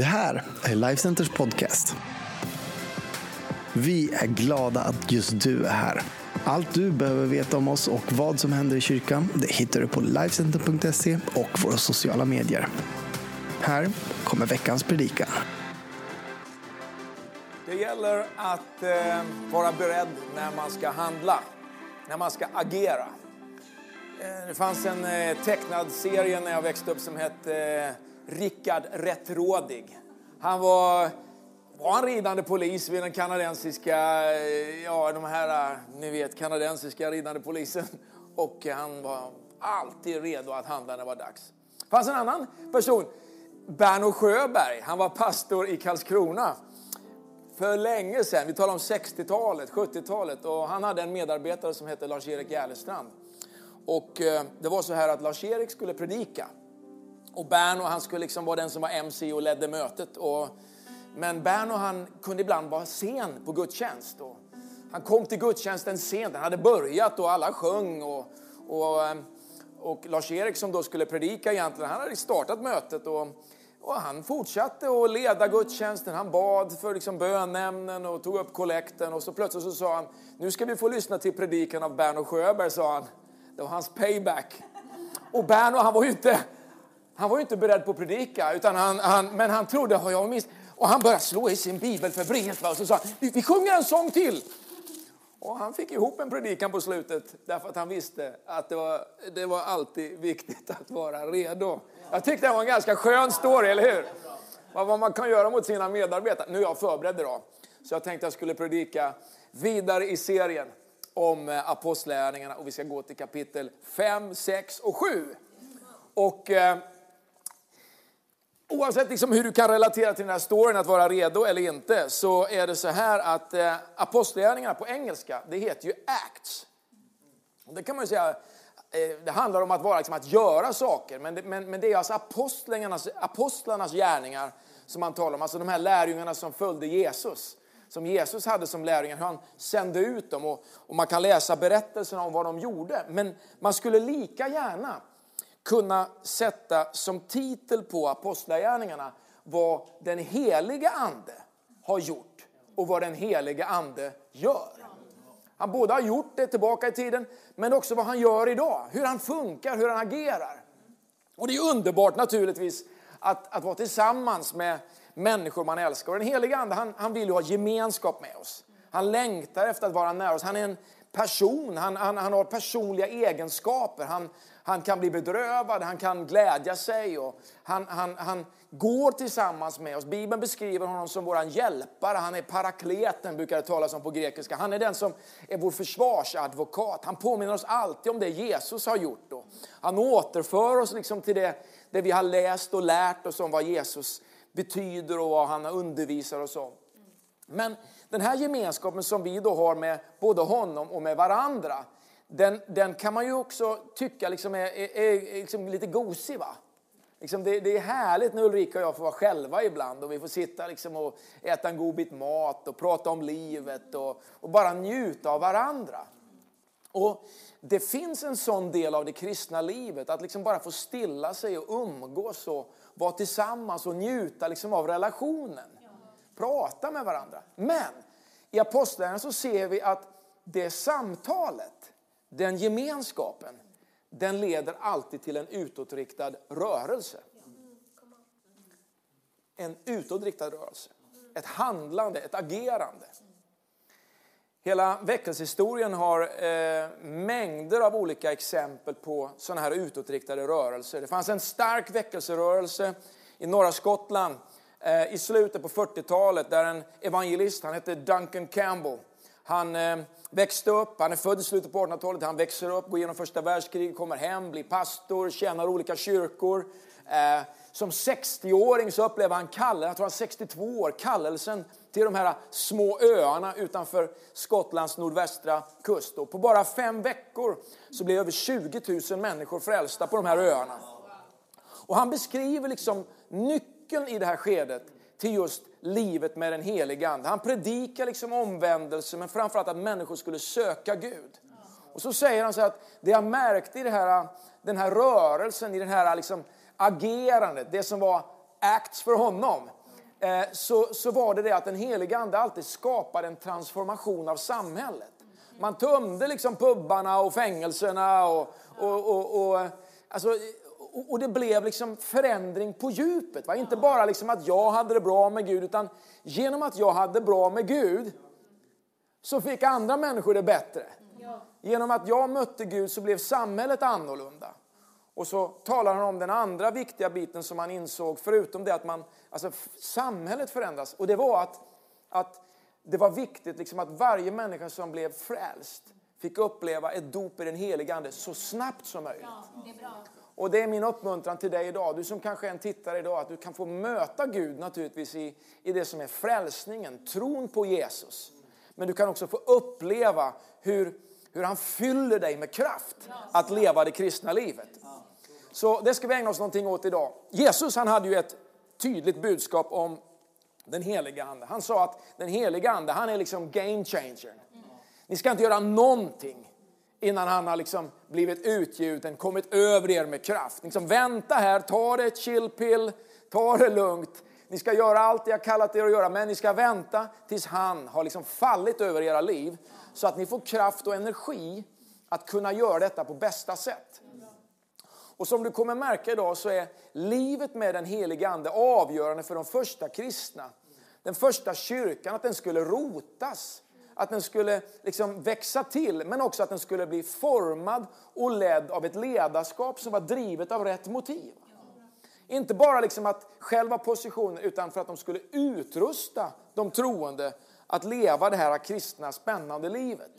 Det här är Lifecenters podcast. Vi är glada att just du är här. Allt du behöver veta om oss och vad som händer i kyrkan det hittar du på Lifecenter.se och våra sociala medier. Här kommer veckans predikan. Det gäller att eh, vara beredd när man ska handla, när man ska agera. Eh, det fanns en eh, tecknad serie när jag växte upp som hette eh, Rickard Rättrådig. Han var, var en ridande polis vid den kanadensiska, eh, ja de här, eh, ni vet kanadensiska ridande polisen. Och han var alltid redo att handla när det var dags. Det fanns en annan person, Berno Sjöberg. Han var pastor i Karlskrona för länge sedan. Vi talar om 60-talet, 70-talet. Och han hade en medarbetare som hette Lars-Erik Järlestrand. Och eh, det var så här att Lars-Erik skulle predika. Och Berno han skulle liksom vara den som var MC och ledde mötet. Och, men Berno han kunde ibland vara sen på gudstjänst. Och han kom till gudstjänsten sent, den hade börjat och alla sjöng. Och, och, eh, och Lars-Erik som då skulle predika egentligen, han hade startat mötet. Och, och han fortsatte att leda gudstjänsten. Han bad för liksom bönämnen och tog upp kollekten. Och så plötsligt så sa han, nu ska vi få lyssna till predikan av Berno Sjöberg, sa han. Det var hans payback. Och Berno, han var ju inte, han var ju inte beredd på att predika, utan han, han, men han trodde, har jag minst... Och han började slå i sin bibel febrilt och så sa han, vi, sjunger en sång till. Och han fick ihop en predikan på slutet därför att han visste att det var, det var alltid viktigt att vara redo. Jag tyckte det var en ganska skön story, eller hur? Vad man kan göra mot sina medarbetare. Nu är jag förberedd idag, så jag tänkte jag skulle predika vidare i serien om eh, apostlärningarna och vi ska gå till kapitel 5, 6 och 7. Och eh, oavsett liksom hur du kan relatera till den här storyn att vara redo eller inte så är det så här att eh, apostlagärningarna på engelska, det heter ju acts. Det kan man ju säga, eh, det handlar om att vara liksom, att göra saker, men det, men, men det är alltså apostlarnas, apostlarnas gärningar som man talar om, alltså de här lärjungarna som följde Jesus som Jesus hade som lärjungar, hur han sände ut dem. Och, och, man kan läsa berättelserna om vad de gjorde. Men man skulle lika gärna kunna sätta som titel på apostlagärningarna vad den heliga ande har gjort och vad den heliga ande gör. Han både har gjort det tillbaka i tiden, men också vad han gör idag. Hur han funkar, hur han agerar. Och det är underbart naturligtvis att, att vara tillsammans med människor man älskar. Och den heliga Ande han, han vill ju ha gemenskap med oss. Han längtar efter att vara nära oss. Han är en person, han, han, han har personliga egenskaper. Han, han kan bli bedrövad, han kan glädja sig och han, han, han går tillsammans med oss. Bibeln beskriver honom som vår hjälpare. Han är parakleten, brukar det talas om på grekiska. Han är den som är vår försvarsadvokat. Han påminner oss alltid om det Jesus har gjort. Och han återför oss liksom till det, det vi har läst och lärt oss om vad Jesus betyder och vad han undervisar oss om. Men den här gemenskapen som vi då har med både honom och med varandra, den, den kan man ju också tycka liksom är, är, är liksom lite gosig. Va? Liksom det, det, är härligt när Ulrika och jag får vara själva ibland och vi får sitta liksom och äta en god bit mat och prata om livet och, och bara njuta av varandra. Och Det finns en sån del av det kristna livet, att liksom bara få stilla sig och umgås och vara tillsammans och njuta liksom av relationen. Prata med varandra. Men i Apostlagärningarna så ser vi att det samtalet, den gemenskapen, den leder alltid till en utåtriktad rörelse. En utåtriktad rörelse. Ett handlande, ett agerande. Hela väckelsehistorien har eh, mängder av olika exempel på sådana här utåtriktade rörelser. Det fanns en stark väckelserörelse i norra Skottland eh, i slutet på 40-talet där en evangelist, han hette Duncan Campbell, han eh, växte upp, han är född i slutet på 1800-talet, han växer upp, går igenom första världskriget, kommer hem, blir pastor, tjänar olika kyrkor. Eh, som 60-åring så upplever han kallelsen, jag tror han är 62 år, kallelsen till de här små öarna utanför Skottlands nordvästra kust. Och på bara fem veckor så blev över 20 000 människor frälsta på de här öarna. Och han beskriver liksom nyckeln i det här skedet till just livet med den helige Ande. Han predikar liksom omvändelse men framförallt att människor skulle söka Gud. Och så säger han så att det jag märkte i det här, den här rörelsen, i det här liksom agerandet, det som var acts för honom, eh, så, så var det det att den helige ande alltid skapade en transformation av samhället. Man tömde liksom pubbarna och fängelserna och, och, och, och alltså, och det blev liksom förändring på djupet. Va? Inte bara liksom att jag hade det bra med Gud, utan genom att jag hade det bra med Gud så fick andra människor det bättre. Genom att jag mötte Gud så blev samhället annorlunda. Och så talar han om den andra viktiga biten som han insåg, förutom det att man, alltså samhället förändras. Och det var att, att det var viktigt liksom att varje människa som blev frälst fick uppleva ett dop i den heliga Ande så snabbt som möjligt. Och det är min uppmuntran till dig idag, du som kanske är en tittare idag, att du kan få möta Gud naturligtvis i, i det som är frälsningen, tron på Jesus. Men du kan också få uppleva hur, hur han fyller dig med kraft att leva det kristna livet. Så det ska vi ägna oss någonting åt idag. Jesus han hade ju ett tydligt budskap om den heliga Ande. Han sa att den heliga Ande, han är liksom game changer. Ni ska inte göra någonting innan han har liksom blivit utgjuten, kommit över er med kraft. Liksom, vänta här, ta det ett chillpill, ta det lugnt. Ni ska göra allt jag kallat er att göra, men ni ska vänta tills han har liksom fallit över era liv. Så att ni får kraft och energi att kunna göra detta på bästa sätt. Och som du kommer märka idag så är livet med den helige Ande avgörande för de första kristna. Den första kyrkan, att den skulle rotas att den skulle liksom växa till, men också att den skulle bli formad och ledd av ett ledarskap som var drivet av rätt motiv. Inte bara liksom att själva positionen, utan för att de skulle utrusta de troende att leva det här kristna, spännande livet.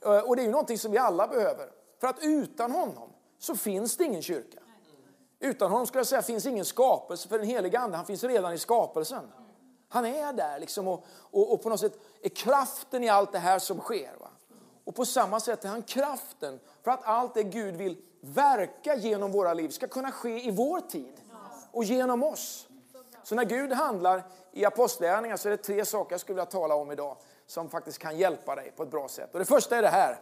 Eh, och det är ju någonting som vi alla behöver. För att utan honom så finns det ingen kyrka. Utan honom skulle jag säga finns ingen skapelse, för den heliga Ande han finns redan i skapelsen. Han är där liksom och, och, och, på något sätt är kraften i allt det här som sker. Va? Och på samma sätt är han kraften för att allt det Gud vill verka genom våra liv ska kunna ske i vår tid och genom oss. Så när Gud handlar i apostlärningar så är det tre saker jag skulle vilja tala om idag som faktiskt kan hjälpa dig på ett bra sätt. Och det första är det här,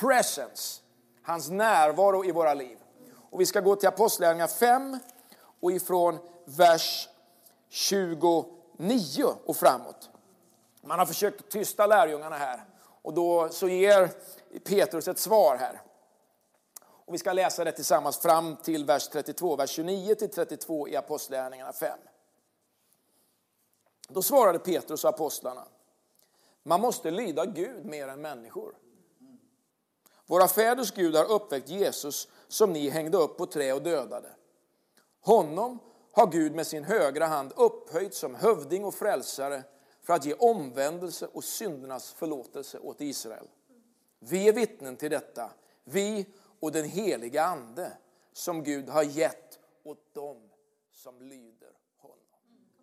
presence, hans närvaro i våra liv. Och vi ska gå till apostlärningar 5 och ifrån vers 20 9 och framåt. Man har försökt tysta lärjungarna här och då så ger Petrus ett svar här. Och vi ska läsa det tillsammans fram till vers 32, vers 29 till 32 i Apostlagärningarna 5. Då svarade Petrus och apostlarna, man måste lyda Gud mer än människor. Våra fäders Gud har uppväckt Jesus som ni hängde upp på trä och dödade. Honom har Gud med sin högra hand upphöjt som hövding och frälsare för att ge omvändelse och syndernas förlåtelse åt Israel. Vi är vittnen till detta, vi och den heliga Ande som Gud har gett åt dem som lyder honom.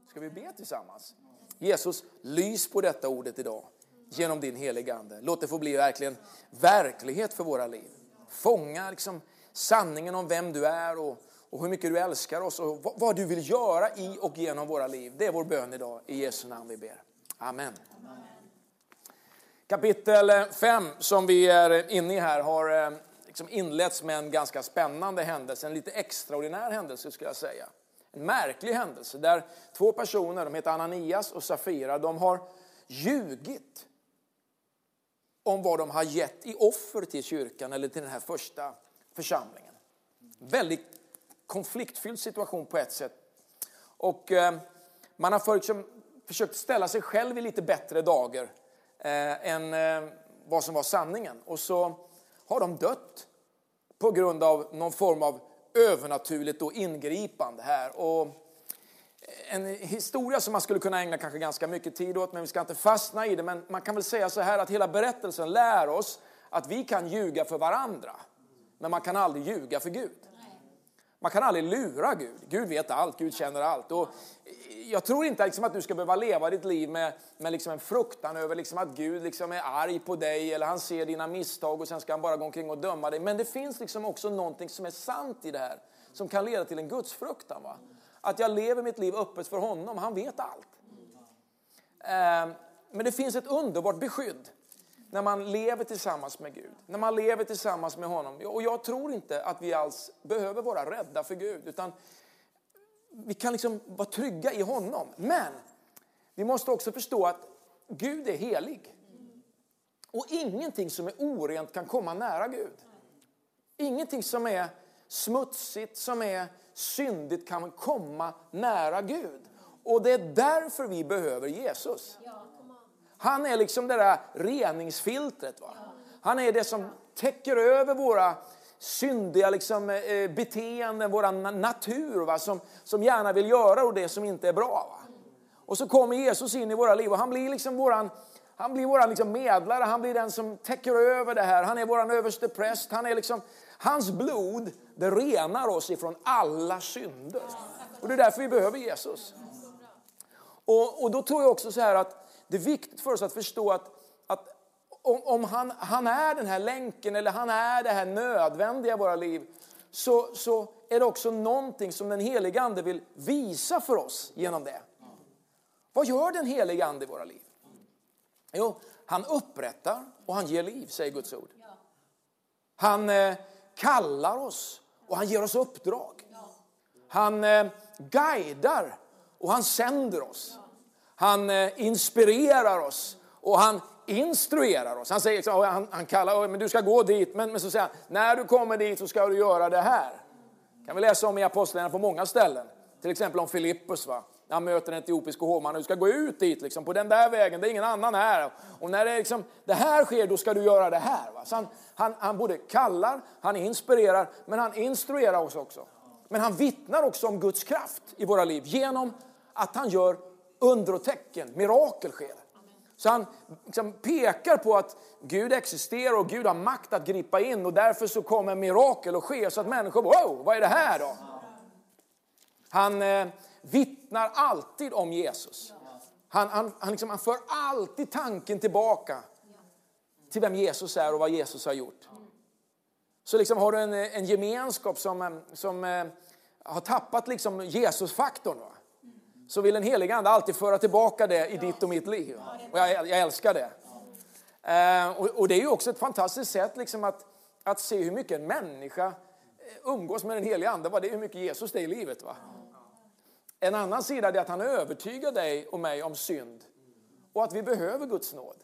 Ska vi be tillsammans? Jesus, lys på detta ordet idag genom din heliga Ande. Låt det få bli verkligen verklighet för våra liv. Fånga liksom sanningen om vem du är och och hur mycket du älskar oss och vad du vill göra i och genom våra liv. Det är vår bön idag. I Jesu namn vi ber. Amen. Amen. Kapitel 5 som vi är inne i här har eh, liksom inletts med en ganska spännande händelse, en lite extraordinär händelse skulle jag säga. En märklig händelse där två personer, de heter Ananias och Safira, de har ljugit om vad de har gett i offer till kyrkan eller till den här första församlingen. Väldigt konfliktfylld situation på ett sätt. Och eh, man har för, försökt ställa sig själv i lite bättre dagar eh, än eh, vad som var sanningen. Och så har de dött på grund av någon form av övernaturligt då ingripande här. Och eh, en historia som man skulle kunna ägna kanske ganska mycket tid åt, men vi ska inte fastna i det. Men man kan väl säga så här att hela berättelsen lär oss att vi kan ljuga för varandra, men man kan aldrig ljuga för Gud. Man kan aldrig lura Gud. Gud vet allt, Gud känner allt. Och jag tror inte liksom att du ska behöva leva ditt liv med, med liksom en fruktan över liksom att Gud liksom är arg på dig eller han ser dina misstag och sen ska han bara gå omkring och döma dig. Men det finns liksom också någonting som är sant i det här som kan leda till en gudsfruktan. Va? Att jag lever mitt liv öppet för honom, han vet allt. Ehm, men det finns ett underbart beskydd när man lever tillsammans med Gud, när man lever tillsammans med honom. Och jag tror inte att vi alls behöver vara rädda för Gud, utan vi kan liksom vara trygga i honom. Men vi måste också förstå att Gud är helig. Och ingenting som är orent kan komma nära Gud. Ingenting som är smutsigt, som är syndigt kan komma nära Gud. Och det är därför vi behöver Jesus. Han är liksom det där reningsfiltret. Va? Han är det som täcker över våra syndiga liksom, eh, eh, beteenden, vår natur va? Som, som gärna vill göra och det som inte är bra. Va? Och så kommer Jesus in i våra liv och han blir liksom våran han blir våran liksom medlare, han blir den som täcker över det här. Han är våran överste präst. Han är liksom, hans blod, det renar oss ifrån alla synder. Och det är därför vi behöver Jesus. Och, och då tror jag också så här att det är viktigt för oss att förstå att, att om, om han, han, är den här länken eller han är det här nödvändiga i våra liv så, så är det också någonting som den helige Ande vill visa för oss genom det. Vad gör den helige Ande i våra liv? Jo, han upprättar och han ger liv, säger Guds ord. Han eh, kallar oss och han ger oss uppdrag. Han eh, guidar och han sänder oss. Han eh, inspirerar oss och han instruerar oss. Han säger, han, han kallar, men du ska gå dit, men, men så säger han, när du kommer dit så ska du göra det här. kan vi läsa om i apostlarna på många ställen. Till exempel om Filippus. Va? när han möter en etiopisk hovman. Du ska gå ut dit, liksom, på den där vägen, det är ingen annan här. Och när det, liksom, det här sker, då ska du göra det här. Va? Så han, han, han både kallar, han inspirerar, men han instruerar oss också. Men han vittnar också om Guds kraft i våra liv genom att han gör under och tecken, mirakel sker. Så han liksom pekar på att Gud existerar och Gud har makt att gripa in och därför så kommer mirakel att ske så att människor, wow, vad är det här då? Han eh, vittnar alltid om Jesus. Han, han, han, liksom, han för alltid tanken tillbaka till vem Jesus är och vad Jesus har gjort. Så liksom har du en, eh, en gemenskap som, eh, som eh, har tappat liksom Jesus-faktorn. Så vill den helige Ande alltid föra tillbaka det i ditt och mitt liv. Och jag, jag älskar det. Eh, och, och, det är ju också ett fantastiskt sätt liksom att, att se hur mycket en människa eh, umgås med den helige Ande. Det är hur mycket Jesus det är i livet. Va? En annan sida är att han övertygar dig och mig om synd och att vi behöver Guds nåd.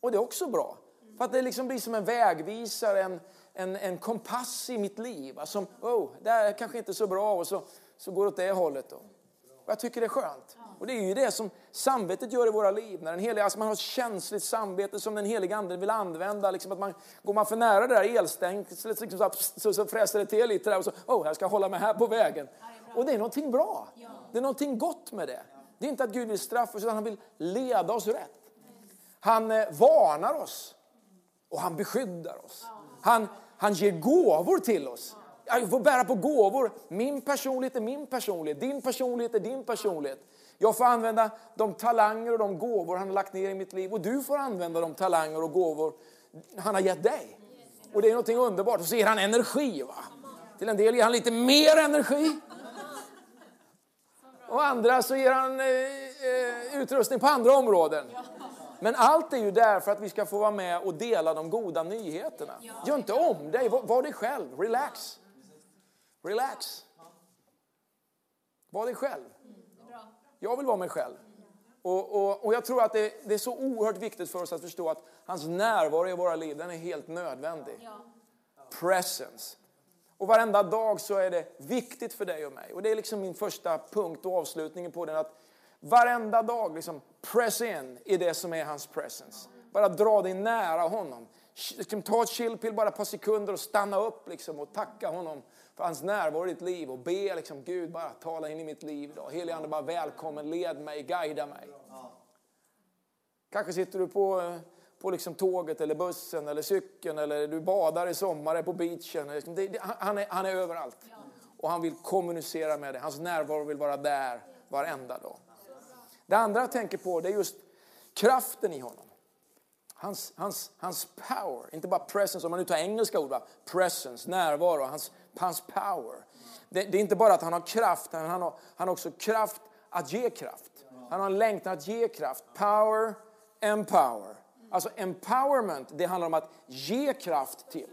Och det är också bra. För att det liksom blir som en vägvisare, en, en, en kompass i mitt liv. Som, oh, det här är kanske inte så bra och så, så går det åt det hållet. Då. Jag tycker det är skönt. Och det är ju det som samvetet gör i våra liv. När den heliga, alltså man har ett känsligt samvete som den heliga anden vill använda. Liksom att man, går man för nära det där elstängslet liksom så, så, så fräser det till lite där och så, oh, jag ska hålla mig här på vägen. Och det är någonting bra. Det är någonting gott med det. Det är inte att Gud vill straffa oss, utan han vill leda oss rätt. Han eh, varnar oss och han beskyddar oss. Han, han ger gåvor till oss. Jag får bära på gåvor. Min personlighet är min personlighet, din personlighet är din personlighet. Jag får använda de talanger och de gåvor han har lagt ner i mitt liv och du får använda de talanger och gåvor han har gett dig. Och det är någonting underbart. Och så ger han energi. Va? Till en del ger han lite mer energi. Och andra så ger han eh, eh, utrustning på andra områden. Men allt är ju där för att vi ska få vara med och dela de goda nyheterna. Gör inte om dig, var, var dig själv, relax. Relax. Var dig själv. Jag vill vara mig själv. Och, och, och jag tror att det, det, är så oerhört viktigt för oss att förstå att hans närvaro i våra liv, den är helt nödvändig. Presence. Och varenda dag så är det viktigt för dig och mig. Och det är liksom min första punkt och avslutningen på den. Att varenda dag liksom press in i det som är hans presence. Bara dra dig nära honom. Liksom ta ett chillpill bara ett par sekunder och stanna upp liksom och tacka honom för hans närvaro i ditt liv. Och be liksom, Gud bara tala in i mitt liv idag. Helige Ande bara välkommen, led mig, guida mig. Kanske sitter du på på liksom tåget eller bussen eller cykeln eller du badar i sommar, är på beachen. Liksom, det, det, han, är, han är överallt. Och han vill kommunicera med dig. Hans närvaro vill vara där varenda dag. Det andra jag tänker på det är just kraften i honom. Hans, hans, hans power, inte bara presence, om man nu tar engelska ord, va? presence, närvaro, hans, hans power. Det, det, är inte bara att han har kraft, han har, han har också kraft att ge kraft. Han har en längtan att ge kraft. Power, empower. Alltså empowerment, det handlar om att ge kraft till.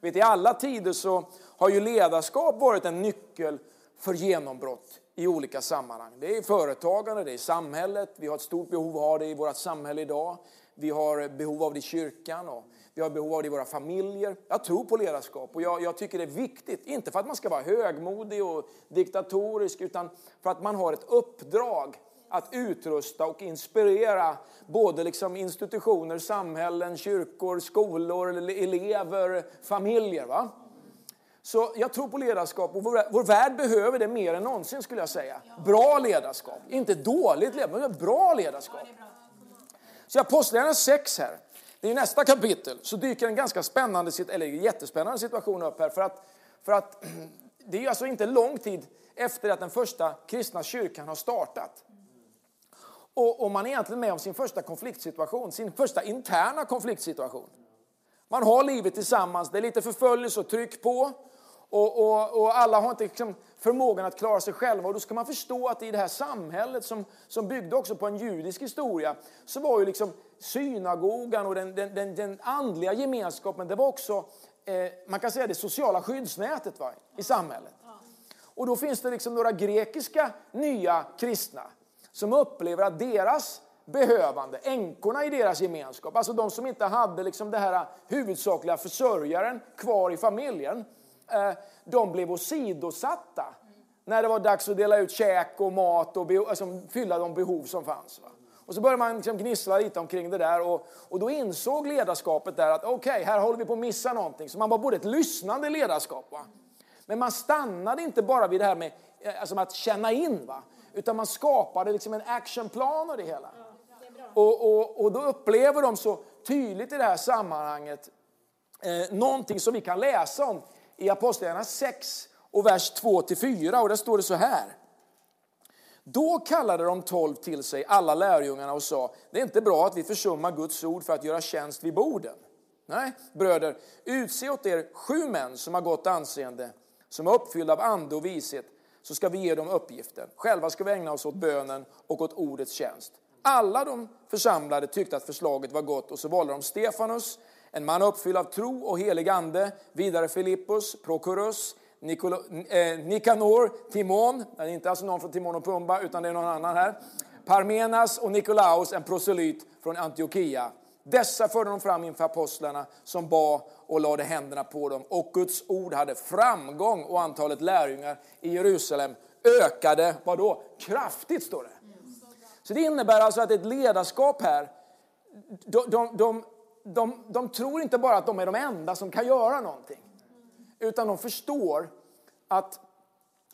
Vet, I alla tider så har ju ledarskap varit en nyckel för genombrott i olika sammanhang. Det är i företagande, det är i samhället. Vi har ett stort behov av det i vårt samhälle idag. Vi har behov av det i kyrkan och vi har behov av det i våra familjer. Jag tror på ledarskap och jag, jag, tycker det är viktigt. Inte för att man ska vara högmodig och diktatorisk utan för att man har ett uppdrag att utrusta och inspirera både liksom institutioner, samhällen, kyrkor, skolor, elever, familjer. Va? Så jag tror på ledarskap och vår, vår värld behöver det mer än någonsin skulle jag säga. Bra ledarskap, inte dåligt ledarskap, men bra ledarskap. Så Apostlagärningarna 6 här, det är nästa kapitel, så dyker en ganska spännande, eller jättespännande situation upp här. För att, för att det är alltså inte lång tid efter att den första kristna kyrkan har startat. Och, och man är egentligen med om sin första konfliktsituation, sin första interna konfliktsituation. Man har livet tillsammans, det är lite förföljelse och tryck på. Och, och, och, alla har inte liksom förmågan att klara sig själva. Och då ska man förstå att i det här samhället som, som byggde också på en judisk historia så var ju liksom synagogan och den, den, den, den andliga gemenskapen, det var också eh, man kan säga det sociala skyddsnätet va, i samhället. Och då finns det liksom några grekiska nya kristna som upplever att deras behövande, änkorna i deras gemenskap, alltså de som inte hade liksom det här huvudsakliga försörjaren kvar i familjen, eh, de blev åsidosatta när det var dags att dela ut käk och mat och alltså, fylla de behov som fanns. Va? Och så började man liksom gnissla lite omkring det där och, och då insåg ledarskapet där att okej, okay, här håller vi på att missa någonting. Så man var både ett lyssnande ledarskap, va? men man stannade inte bara vid det här med eh, alltså, att känna in, va? utan man skapade liksom en actionplan av det hela. Och, och, och då upplever de så tydligt i det här sammanhanget eh, någonting som vi kan läsa om i Apostlagärningarna 6 och vers 2-4 och där står det så här. Då kallade de tolv till sig alla lärjungarna och sa, det är inte bra att vi försummar Guds ord för att göra tjänst vid borden. Nej, bröder, utse åt er sju män som har gott anseende, som är uppfyllda av ande och vishet, så ska vi ge dem uppgiften. Själva ska vi ägna oss åt bönen och åt ordets tjänst. Alla de församlade tyckte att förslaget var gott och så valde de Stefanus, en man uppfylld av tro och helig ande, vidare Filippus, Prokurus, Nikolo, eh, Nikanor, Timon, det är inte alltså någon från Timon och Pumba utan det är någon annan här, Parmenas och Nikolaus, en proselyt från Antiochia. Dessa förde de fram inför apostlarna som bad och lade händerna på dem. Och Guds ord hade framgång och antalet lärjungar i Jerusalem ökade, vadå? Kraftigt står det. Så det innebär alltså att ett ledarskap här, de, de, de, de, de tror inte bara att de är de enda som kan göra någonting. Utan de förstår att,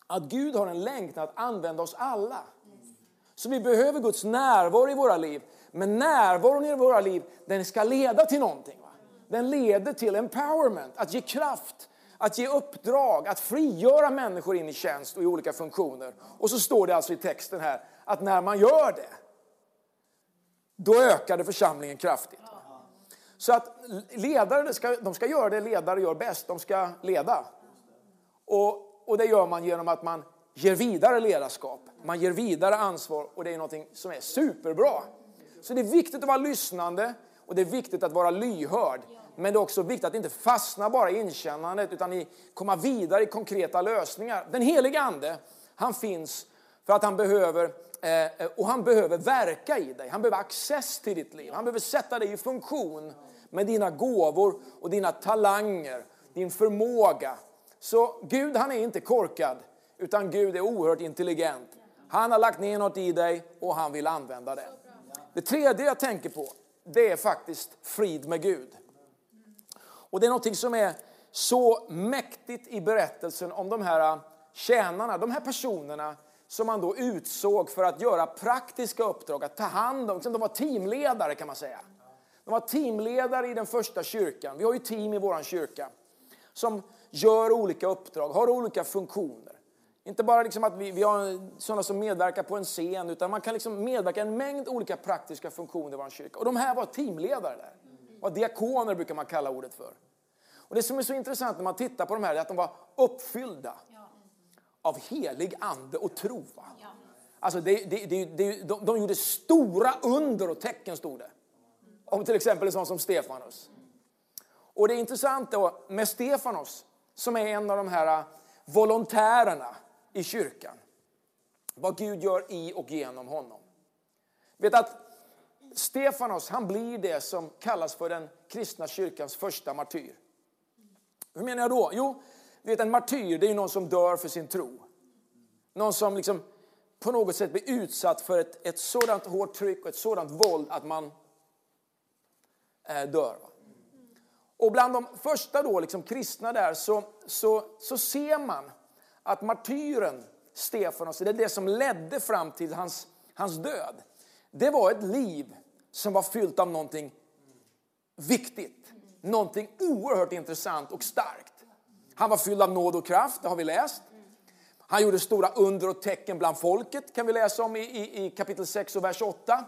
att Gud har en längtan att använda oss alla. Så vi behöver Guds närvaro i våra liv. Men närvaron i våra liv, den ska leda till någonting. Va? Den leder till empowerment, att ge kraft, att ge uppdrag, att frigöra människor in i tjänst och i olika funktioner. Och så står det alltså i texten här att när man gör det, då ökade församlingen kraftigt. Så att ledare ska, de ska göra det ledare gör bäst, de ska leda. Och, och det gör man genom att man ger vidare ledarskap, man ger vidare ansvar och det är något som är superbra. Så det är viktigt att vara lyssnande och det är viktigt att vara lyhörd. Men det är också viktigt att inte fastna bara i inkännandet utan i komma vidare i konkreta lösningar. Den heliga Ande, han finns för att han behöver Eh, eh, och han behöver verka i dig. Han behöver access till ditt liv. Han behöver sätta dig i funktion med dina gåvor och dina talanger, din förmåga. Så Gud han är inte korkad, utan Gud är oerhört intelligent. Han har lagt ner något i dig och han vill använda det. Det tredje jag tänker på, det är faktiskt frid med Gud. Och det är något som är så mäktigt i berättelsen om de här tjänarna, de här personerna som man då utsåg för att göra praktiska uppdrag, att ta hand om, liksom, de var teamledare kan man säga. De var teamledare i den första kyrkan. Vi har ju team i vår kyrka som gör olika uppdrag, har olika funktioner. Inte bara liksom att vi, vi har sådana som medverkar på en scen, utan man kan liksom medverka i en mängd olika praktiska funktioner i vår kyrka. Och de här var teamledare där. Var diakoner brukar man kalla ordet för. Och Det som är så intressant när man tittar på de här är att de var uppfyllda Ja av helig ande och tro. Alltså det, det, det, de, de gjorde stora under och tecken, stod det. Om till exempel en sån som Stefanus. Och det är intressant då med Stefanos, som är en av de här volontärerna i kyrkan. Vad Gud gör i och genom honom. Vet att Stefanos, han blir det som kallas för den kristna kyrkans första martyr. Hur menar jag då? Jo, vet en martyr det är någon som dör för sin tro. Någon som liksom på något sätt blir utsatt för ett, ett sådant hårt tryck och ett sådant våld att man eh, dör. Va? Och bland de första då, liksom, kristna där så, så, så ser man att martyren Stefanos, det är det som ledde fram till hans, hans död. Det var ett liv som var fyllt av någonting viktigt. Någonting oerhört intressant och starkt. Han var fylld av nåd och kraft, det har vi läst. Han gjorde stora under och tecken bland folket, kan vi läsa om i, i, i kapitel 6 och vers 8.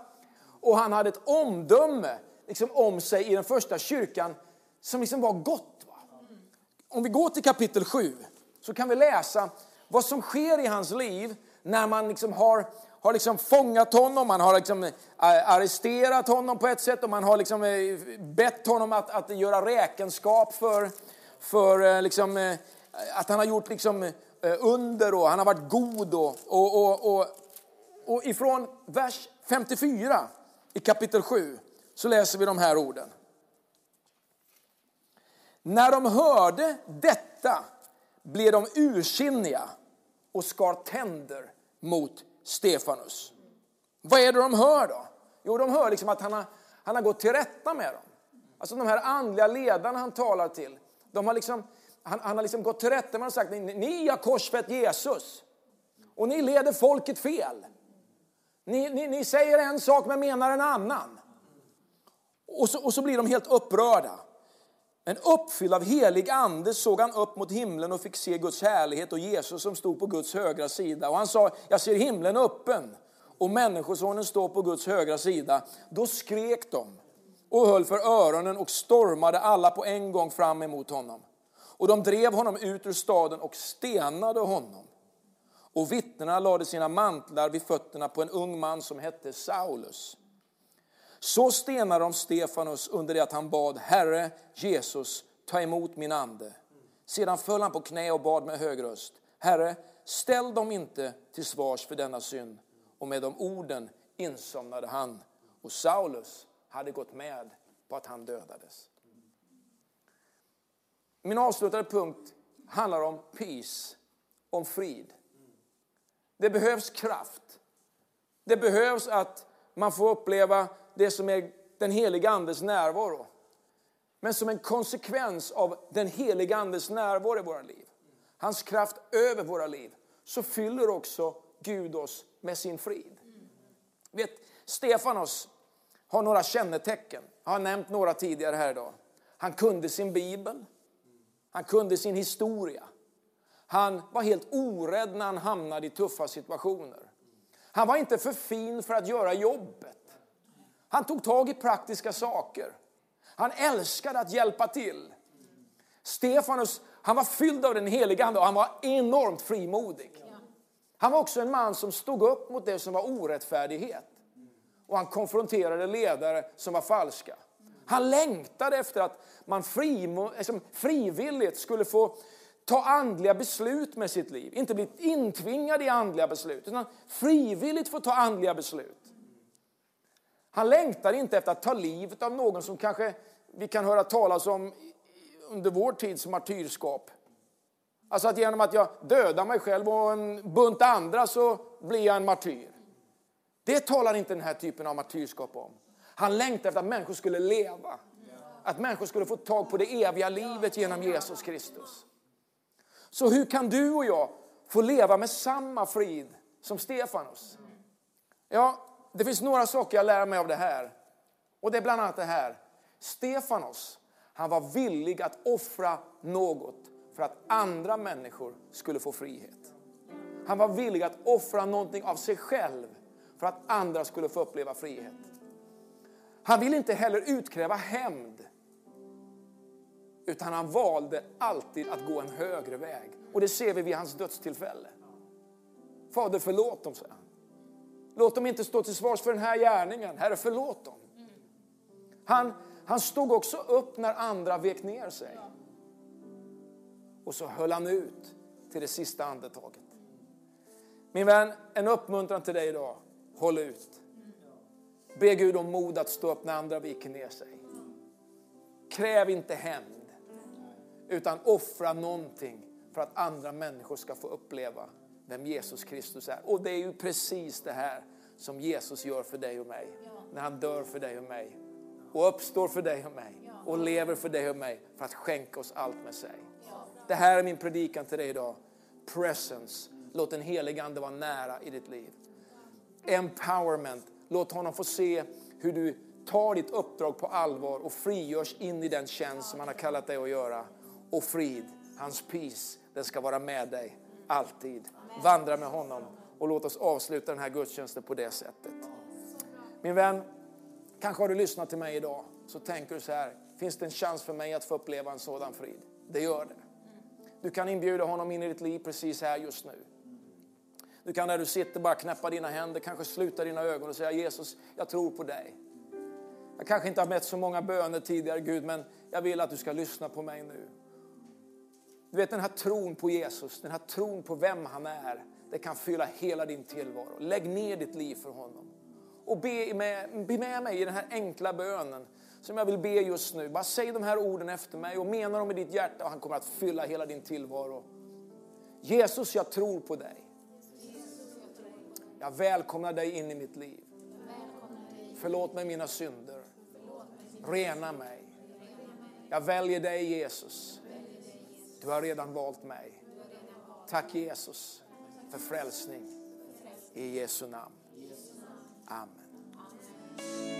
Och han hade ett omdöme liksom, om sig i den första kyrkan som liksom var gott. Va? Om vi går till kapitel 7 så kan vi läsa vad som sker i hans liv när man liksom har, har liksom fångat honom, man har liksom eh, arresterat honom på ett sätt och man har liksom eh, bett honom att, att göra räkenskap för, för eh, liksom, eh, att han har gjort liksom eh, under och han har varit god. Och, och, och, och, och ifrån vers 54 i kapitel 7 så läser vi de här orden. När de hörde detta blev de ursinniga och skar tänder mot Stefanus. Vad är det de hör då? Jo, de hör liksom att han har, han har gått till rätta med dem. Alltså de här andliga ledarna han talar till, de har liksom, han, han har liksom gått till rätta med dem och sagt, ni har korsfäst Jesus. Och ni leder folket fel. Ni, ni, ni säger en sak men menar en annan. Och så, och så blir de helt upprörda. Men uppfylld av helig ande såg han upp mot himlen och fick se Guds härlighet och Jesus som stod på Guds högra sida. Och han sa, jag ser himlen öppen och Människosonen står på Guds högra sida. Då skrek de och höll för öronen och stormade alla på en gång fram emot honom. Och de drev honom ut ur staden och stenade honom. Och vittnena lade sina mantlar vid fötterna på en ung man som hette Saulus. Så stenade de Stefanus under det att han bad, Herre Jesus, ta emot min ande. Sedan föll han på knä och bad med hög röst, Herre, ställ dem inte till svars för denna synd. Och med de orden insomnade han. Och Saulus hade gått med på att han dödades. Min avslutande punkt handlar om peace, om frid. Det behövs kraft. Det behövs att man får uppleva det som är den heliga Andes närvaro. Men som en konsekvens av den heliga Andes närvaro i våra liv, hans kraft över våra liv, så fyller också Gud oss med sin frid. Vet, Stefanos har några kännetecken. Jag har nämnt några tidigare här idag. Han kunde sin bibel. Han kunde sin historia. Han var helt orädd när han hamnade i tuffa situationer. Han var inte för fin för att göra jobbet. Han tog tag i praktiska saker. Han älskade att hjälpa till. Stefanus han var fylld av den heliga Ande och han var enormt frimodig. Han var också en man som stod upp mot det som var orättfärdighet. Och han konfronterade ledare som var falska. Han längtade efter att man liksom frivilligt skulle få ta andliga beslut med sitt liv. Inte bli intvingad i andliga beslut, utan frivilligt få ta andliga beslut. Han längtar inte efter att ta livet av någon som kanske vi kan höra talas om under vår tids martyrskap. Alltså att genom att jag dödar mig själv och en bunt andra så blir jag en martyr. Det talar inte den här typen av martyrskap om. Han längtade efter att människor skulle leva. Att människor skulle få tag på det eviga livet genom Jesus Kristus. Så hur kan du och jag få leva med samma frid som Stefanos? Ja, det finns några saker jag lär mig av det här. Och det är bland annat det här. Stefanos, han var villig att offra något för att andra människor skulle få frihet. Han var villig att offra någonting av sig själv för att andra skulle få uppleva frihet. Han ville inte heller utkräva hämnd. Utan han valde alltid att gå en högre väg. Och det ser vi vid hans dödstillfälle. Fader förlåt dem, säger han. Låt dem inte stå till svars för den här gärningen. Herre, förlåt dem. Han, han stod också upp när andra vek ner sig. Och så höll han ut till det sista andetaget. Min vän, en uppmuntran till dig idag. Håll ut. Be Gud om mod att stå upp när andra viker ner sig. Kräv inte hämnd, utan offra någonting för att andra människor ska få uppleva vem Jesus Kristus är. Och det är ju precis det här som Jesus gör för dig och mig. När han dör för dig och mig. Och uppstår för dig och mig. Och lever för dig och mig för att skänka oss allt med sig. Det här är min predikan till dig idag. Presence. Låt den helige Ande vara nära i ditt liv. Empowerment. Låt honom få se hur du tar ditt uppdrag på allvar och frigörs in i den tjänst som han har kallat dig att göra. Och frid, hans peace, den ska vara med dig alltid. Vandra med honom och låt oss avsluta den här gudstjänsten på det sättet. Min vän, kanske har du lyssnat till mig idag så tänker du så här, finns det en chans för mig att få uppleva en sådan frid? Det gör det. Du kan inbjuda honom in i ditt liv precis här just nu. Du kan där du sitter bara knäppa dina händer, kanske sluta dina ögon och säga Jesus, jag tror på dig. Jag kanske inte har mätt så många böner tidigare Gud, men jag vill att du ska lyssna på mig nu. Du vet den här tron på Jesus, den här tron på vem han är, det kan fylla hela din tillvaro. Lägg ner ditt liv för honom. Och be med, be med mig i den här enkla bönen som jag vill be just nu. Bara säg de här orden efter mig och mena dem i ditt hjärta och han kommer att fylla hela din tillvaro. Jesus, jag tror på dig. Jag välkomnar dig in i mitt liv. Förlåt mig mina synder. Rena mig. Jag väljer dig Jesus. Du har redan valt mig. Tack Jesus för frälsning. I Jesu namn. Amen.